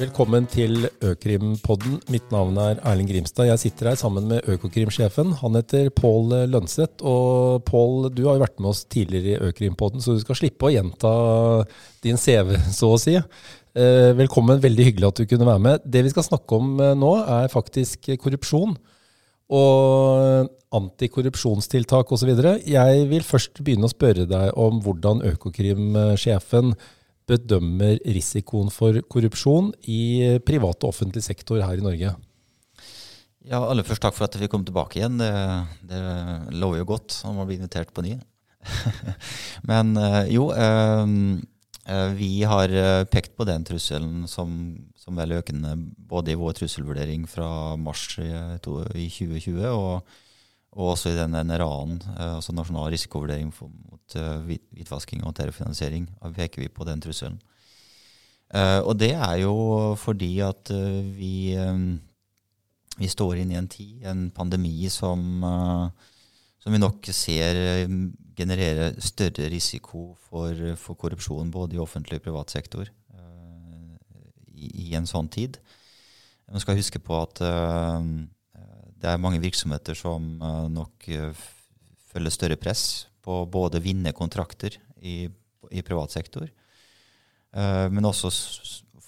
Velkommen til Økrimpodden. Mitt navn er Erling Grimstad. Jeg sitter her sammen med Økokrim-sjefen. Han heter Pål Lønseth. Og Pål, du har jo vært med oss tidligere i Økrimpodden, så du skal slippe å gjenta din CV, så å si. Eh, velkommen, veldig hyggelig at du kunne være med. Det vi skal snakke om eh, nå, er faktisk korrupsjon. Og antikorrupsjonstiltak osv. Jeg vil først begynne å spørre deg om hvordan Økokrim-sjefen bedømmer risikoen for korrupsjon i privat og offentlig sektor her i Norge? Ja, Aller først takk for at vi kom tilbake igjen. Det, det lover jo godt om å bli invitert på ny. Men eh, jo, eh, eh, vi har pekt på den trusselen som, som er økende både i vår trusselvurdering fra mars i 2020 og, og også i den NRA-en, altså Nasjonal risikovurdering for, mot hvitvasking og terrorfinansiering. Da peker vi på den trusselen. Og det er jo fordi at vi, vi står inn i en tid, en pandemi, som, som vi nok ser generere større risiko for, for, korrupsjon både i offentlig og privat sektor i, i, en sånn tid. Man skal huske på at det er mange virksomheter som nok følger større press på både å vinne kontrakter i, i privat sektor, uh, men også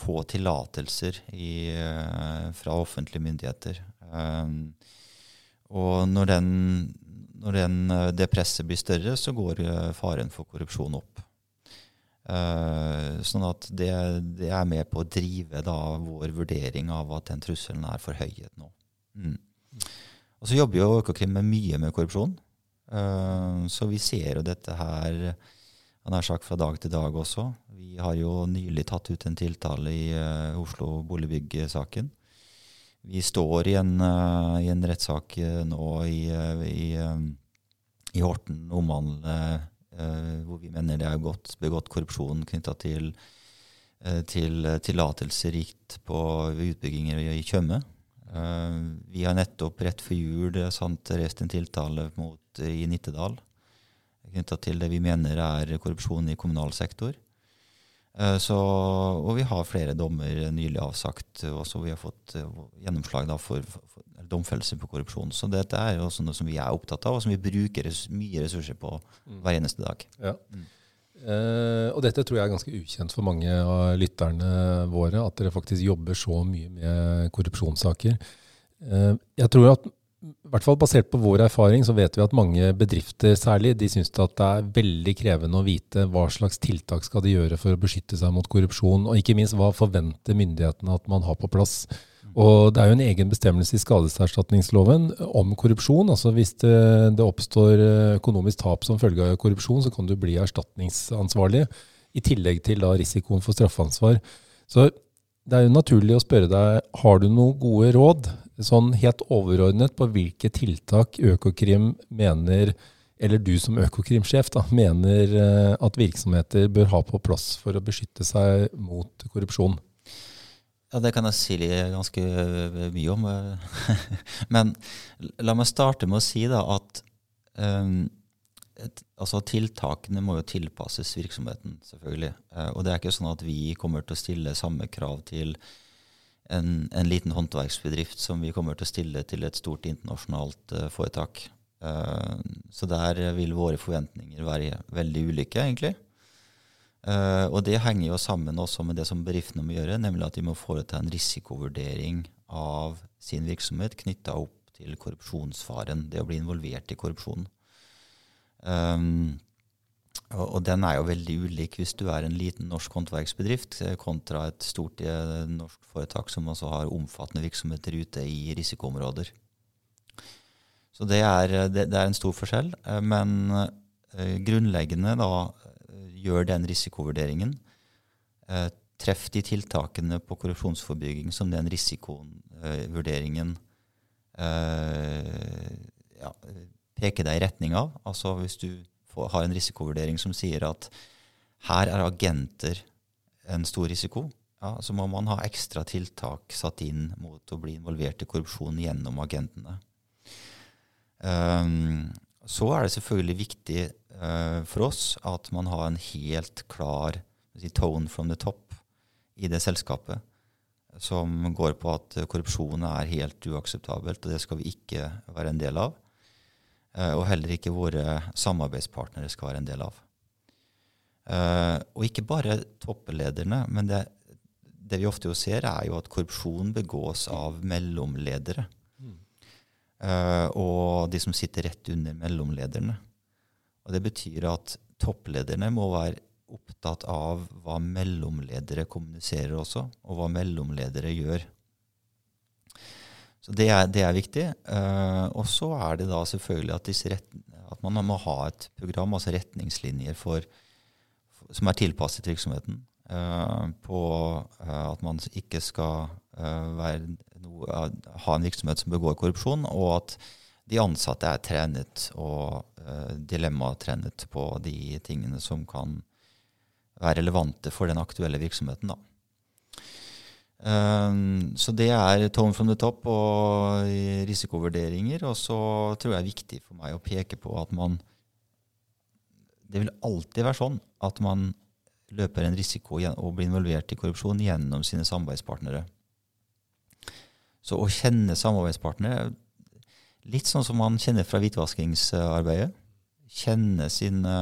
få tillatelser fra offentlige myndigheter. Og når, den, når den, det presset blir større, så går faren for korrupsjon opp. Sånn at det, det, er med på å drive da, vår vurdering av at den trusselen er forhøyet nå. Mm. Og så jobber jo Økokrim med mye med korrupsjon. Eh, så vi ser jo dette her nær sagt fra dag til dag også. Vi har jo nylig tatt ut en tiltale i uh, Oslo Boligbygg-saken. Vi står i en, uh, en rettssak nå i, i, i Horten omhandlende hvor vi mener det er godt, begått korrupsjon knytta til, til tillatelser gitt på utbygginger i Tjøme. Vi har nettopp rett før jul reist en tiltale mot i Nittedal knytta til det vi mener er korrupsjon i kommunal sektor. Eh, så, og vi har flere dommer nylig avsagt, også vi har fått eh, gjennomslag for, for, domfellelse på korrupsjon. Så dette er også noe som vi er opptatt av, og som vi bruker mye ressurser på mm. hver eneste dag. Ja. Eh, og dette tror jeg er ganske ukjent for mange av lytterne våre, at dere faktisk jobber så mye med korrupsjonssaker. Uh, jeg tror at i hvert fall basert på vår erfaring, så vet vi at mange bedrifter særlig, de syns at det er veldig krevende å vite hva slags tiltak skal de gjøre for å beskytte seg mot korrupsjon, og ikke minst hva forventer myndighetene at man har på plass. Og Det er jo en egen bestemmelse i skadeserstatningsloven om korrupsjon. altså Hvis det, det oppstår økonomisk tap som følge av korrupsjon, så kan du bli erstatningsansvarlig, i tillegg til da risikoen for straffansvar. Så det er jo naturlig å spørre deg, har du noen gode råd sånn helt overordnet på hvilke tiltak Økokrim mener, eller du som Økokrim-sjef, mener eh, at virksomheter bør ha på plass for å beskytte seg mot korrupsjon? Ja, Det kan jeg si ganske mye om. Men la meg starte med å si da at um, et, altså tiltakene må jo tilpasses virksomheten, selvfølgelig. Uh, og det er ikke sånn at vi kommer til å stille samme krav til en, en, liten håndverksbedrift som vi kommer til å stille til et stort internasjonalt uh, foretak. Uh, så der vil våre forventninger være veldig ulike, egentlig. Uh, og det henger jo sammen også med det som bedriftene må gjøre, nemlig at de må foreta en risikovurdering av sin virksomhet knytta opp til korrupsjonsfaren, det å bli involvert i korrupsjon. Um, og, og, den er jo veldig ulik hvis du er en liten norsk håndverksbedrift eh, kontra et stort eh, norsk foretak som også har omfattende virksomheter ute i risikoområder. Så det er, det, det er en stor forskjell. Men grunnleggende da gjør den risikovurderingen. Eh, treff de tiltakene på korrupsjonsforbygging som den risikovurderingen ja, peker deg i retning av. Altså hvis du har en risikovurdering som sier at her er agenter en stor risiko, ja, så må man ha ekstra tiltak satt inn mot å bli involvert i korrupsjon gjennom agentene. Um, så er det selvfølgelig viktig uh, for oss at man har en helt klar si, tone from the top i det selskapet. som går på at korrupsjon er helt uakseptabelt, og det skal vi ikke være en del av. Uh, og heller ikke våre samarbeidspartnere skal være en del av. Uh, og ikke bare topplederne, men det, det vi ofte jo ser, er jo at korrupsjon begås av mellomledere. Mm. og de som sitter rett under mellomlederne. Og det betyr at topplederne må være opptatt av hva mellomledere kommuniserer også, og hva mellomledere gjør. Så det er, det er viktig. Uh, og så er det da selvfølgelig at, rett, at, man må ha et program, altså retningslinjer for, som er tilpasset virksomheten. Uh, på at man ikke skal noe, ha en virksomhet som begår korrupsjon, og at de ansatte er trenet og dilemmatrenet på de tingene som kan være relevante for den aktuelle virksomheten. Um, så det er tone from the top og risikovurderinger. Og så tror jeg det er viktig for meg å peke på at man Det vil alltid være sånn at man løper en risiko og blir involvert i korrupsjon gjennom sine samarbeidspartnere. Så å kjenne samarbeidspartner Litt sånn som man kjenner fra hvitvaskingsarbeidet kjenne sine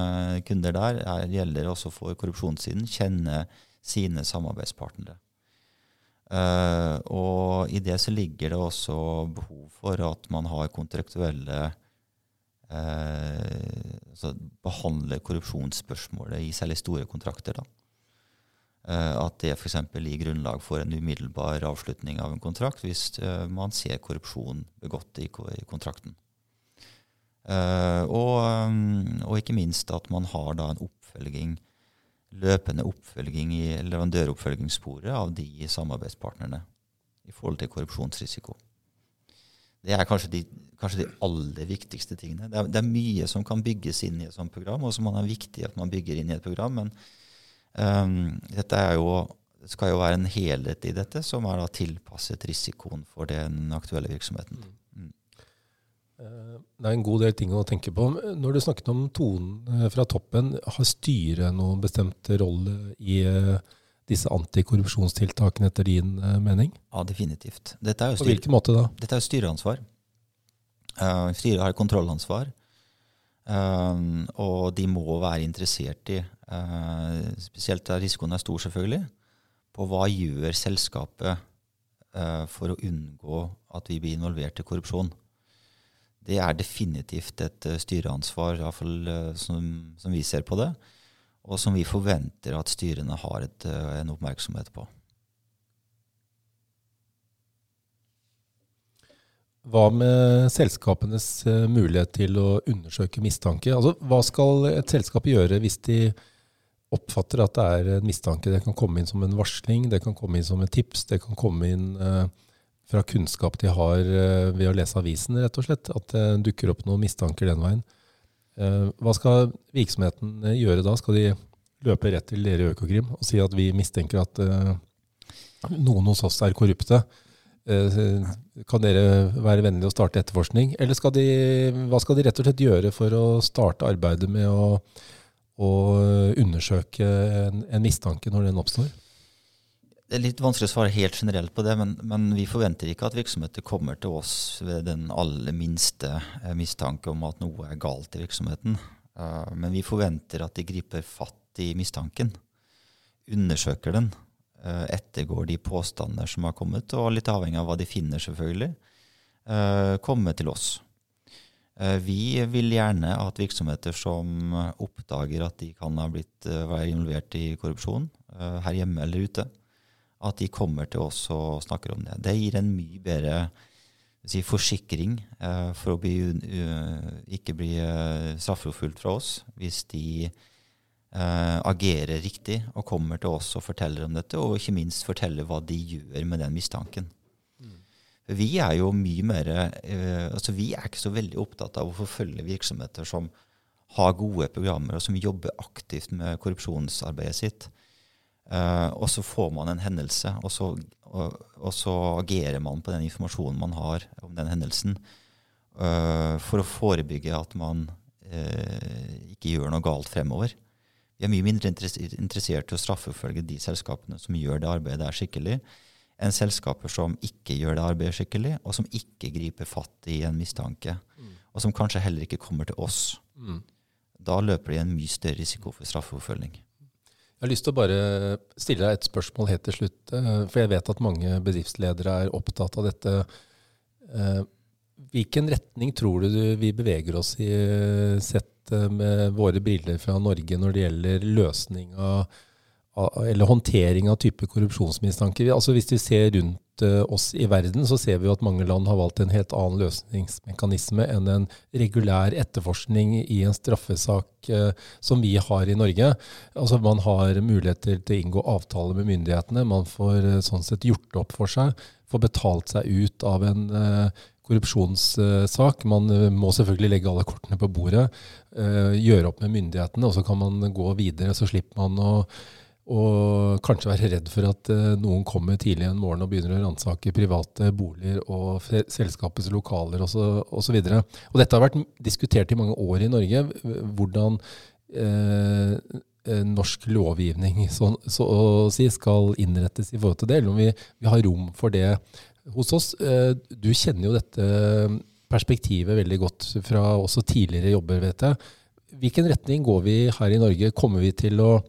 kunder der er, gjelder også for korrupsjonssiden. Kjenne sine samarbeidspartnere. Uh, og i det så ligger det også behov for at man har kontraktuelle uh, altså Behandler korrupsjonsspørsmålet i særlig store kontrakter. da. Uh, at det f.eks. gir grunnlag for en umiddelbar avslutning av en kontrakt hvis man ser korrupsjon begått i, kontrakten. Uh, og, um, og, ikke minst at man har da en oppfølging, løpende oppfølging i leverandøroppfølgingssporet av de samarbeidspartnerne i forhold til korrupsjonsrisiko. Det er kanskje de, kanskje de aller viktigste tingene. Det er, det er, mye som kan bygges inn i et sånt program, og som er viktig at man bygger inn i et program. Men dette jo, det skal jo være en helhet i dette som er tilpasset risikoen for den aktuelle virksomheten. Mm. Eh, det er en god del ting å tenke på. Når du snakket om tonen eh, fra toppen, har styret noen bestemt rolle i eh, disse antikorrupsjonstiltakene etter din mening? Ja, definitivt. På hvilken måte da? Dette er jo styreansvar. Uh, styret har kontrollansvar. Uh, og de må være interessert i, spesielt der risikoen er stor selvfølgelig, på hva gjør selskapet for å unngå at vi blir involvert i korrupsjon det er definitivt et uh, styreansvar, iallfall som, som vi ser på det, og som vi forventer at styrene har et, en oppmerksomhet på. Hva med selskapenes mulighet til å undersøke mistanke? Altså, hva skal et selskap gjøre hvis de oppfatter at det er en mistanke? Det kan komme inn som en varsling, det kan komme inn som et tips, det kan komme inn eh, fra kunnskap de har eh, ved å lese avisen, rett og slett. At det dukker opp noen mistanker den veien. Eh, hva skal virksomheten eh, gjøre da? Skal de løpe rett til dere i Økokrim og si at vi mistenker at noen hos oss er korrupte? Kan dere være vennlige å starte etterforskning? Eller skal de, hva skal de rett og slett gjøre for å starte arbeidet med å, å undersøke en, en mistanke når den oppstår? Det er litt vanskelig å svare helt generelt på det, men, men, vi forventer ikke at virksomheter kommer til oss ved den aller minste eh, mistanke om at noe er galt i virksomheten. Uh, men vi forventer at de griper fatt i mistanken, undersøker den, uh, ettergår de påstander som har kommet, og litt avhengig av hva de finner, selvfølgelig, komme til oss. Vi vil gjerne at virksomheter som oppdager at de kan ha blitt være involvert i korrupsjon, her hjemme eller ute, at de kommer til oss og snakker om det. Det gir en mye bedre si, forsikring for å bli, ikke bli straffeforfulgt fra oss hvis de agerer riktig og kommer til oss og forteller om dette, og ikke minst forteller hva de gjør med den mistanken. Vi er jo mye mer altså Vi er ikke så veldig opptatt av å forfølge virksomheter som har gode programmer, og som jobber aktivt med korrupsjonsarbeidet sitt. Uh, og så får man en hendelse, og så, og, og så, agerer man på den informasjonen man har om den hendelsen, uh, for å forebygge at man ikke gjør noe galt fremover. Vi er mye mindre interessert i å straffeforfølge de selskapene som gjør det arbeidet der skikkelig, enn selskaper som ikke gjør det arbeidet skikkelig, og som ikke griper fatt i en mistanke. Mm. Og som kanskje heller ikke kommer til oss. Mm. Da løper de en mye større risiko for straffeforfølging. Jeg har lyst til å bare stille deg et spørsmål helt til slutt. Eh, for jeg vet at mange bedriftsledere er opptatt av dette. Eh, hvilken retning tror du vi beveger oss i, sett med våre briller fra Norge, når det gjelder løsning av eller håndtering av type korrupsjonsmistanker. Altså Hvis vi ser rundt uh, oss i verden, så ser vi jo at mange land har valgt en helt annen løsningsmekanisme enn en regulær etterforskning i en straffesak uh, som vi har i Norge. Altså Man har muligheter til å inngå avtaler med myndighetene. Man får uh, sånn sett gjort opp for seg. Får betalt seg ut av en korrupsjonssak. Man må selvfølgelig legge alle kortene på bordet, gjøre opp med myndighetene, og så kan man gå videre. Så slipper man å og kanskje være redd for at uh, noen kommer tidlig en morgen og begynner å ransake private boliger og selskapets lokaler osv. Og, så og dette har vært diskutert i mange år i Norge, hvordan uh, norsk lovgivning så, så, å si skal innrettes i forhold til det, eller om vi, vi har rom for det hos oss. Uh, du kjenner jo dette perspektivet veldig godt fra også tidligere jobber, vet jeg. Hvilken retning går vi her i Norge? Kommer vi til å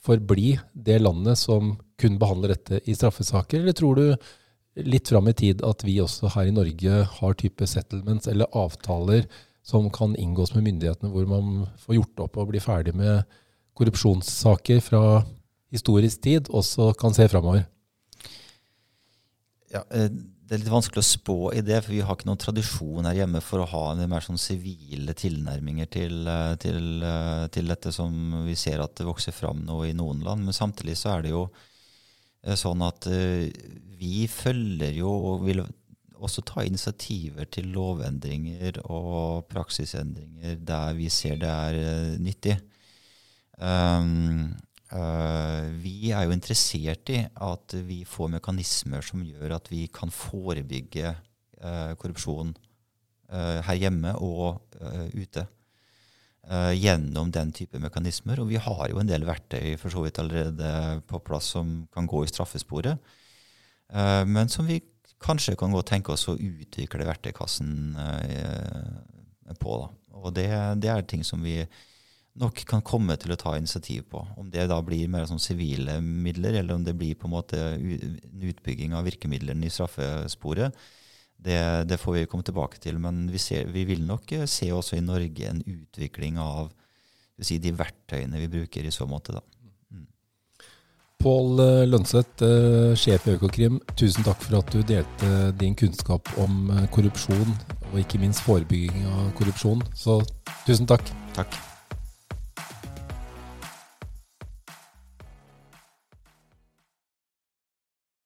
forbli det landet som kun behandler dette i straffesaker, eller tror du litt fram i tid at vi også her i Norge har type settlements eller avtaler som kan inngås med myndighetene, hvor man får gjort opp og blir ferdig med korrupsjonssaker fra historisk tid, også kan se framover? Ja, eh, det er litt vanskelig å spå i det, for vi har ikke noen tradisjon her hjemme for å ha en mer sånn sivile tilnærminger til, eh, til, eh, til, dette som vi ser at det vokser fram nå i noen land. Men samtidig så er det jo eh, sånn at vi følger jo og vil også ta initiativer til lovendringer og praksisendringer der vi ser det er nyttig. Um, vi er jo interessert i at vi får mekanismer som gjør at vi kan forebygge uh, korrupsjon uh, her hjemme og ute. gjennom den type mekanismer. Og vi har jo en del verktøy for så vidt allerede på plass som kan gå i straffesporet. men som vi kanskje kan gå og tenke oss å utvikle verktøykassen på. Da. Og det, det er ting som vi nok kan komme til å ta initiativ på. Om det da blir mer sånn sivile midler, eller om det blir på en måte en utbygging av virkemidlene i straffesporet, det, det, får vi komme tilbake til. Men vi, ser, vi, vil nok eh, se også i Norge en utvikling av si, de verktøyene vi bruker i så måte. da. Mm. Pål eh, Lønseth, eh, sjef i Økokrim, tusen takk for at du delte din kunnskap om korrupsjon, og ikke minst forebygging av korrupsjon. Så tusen takk. Takk.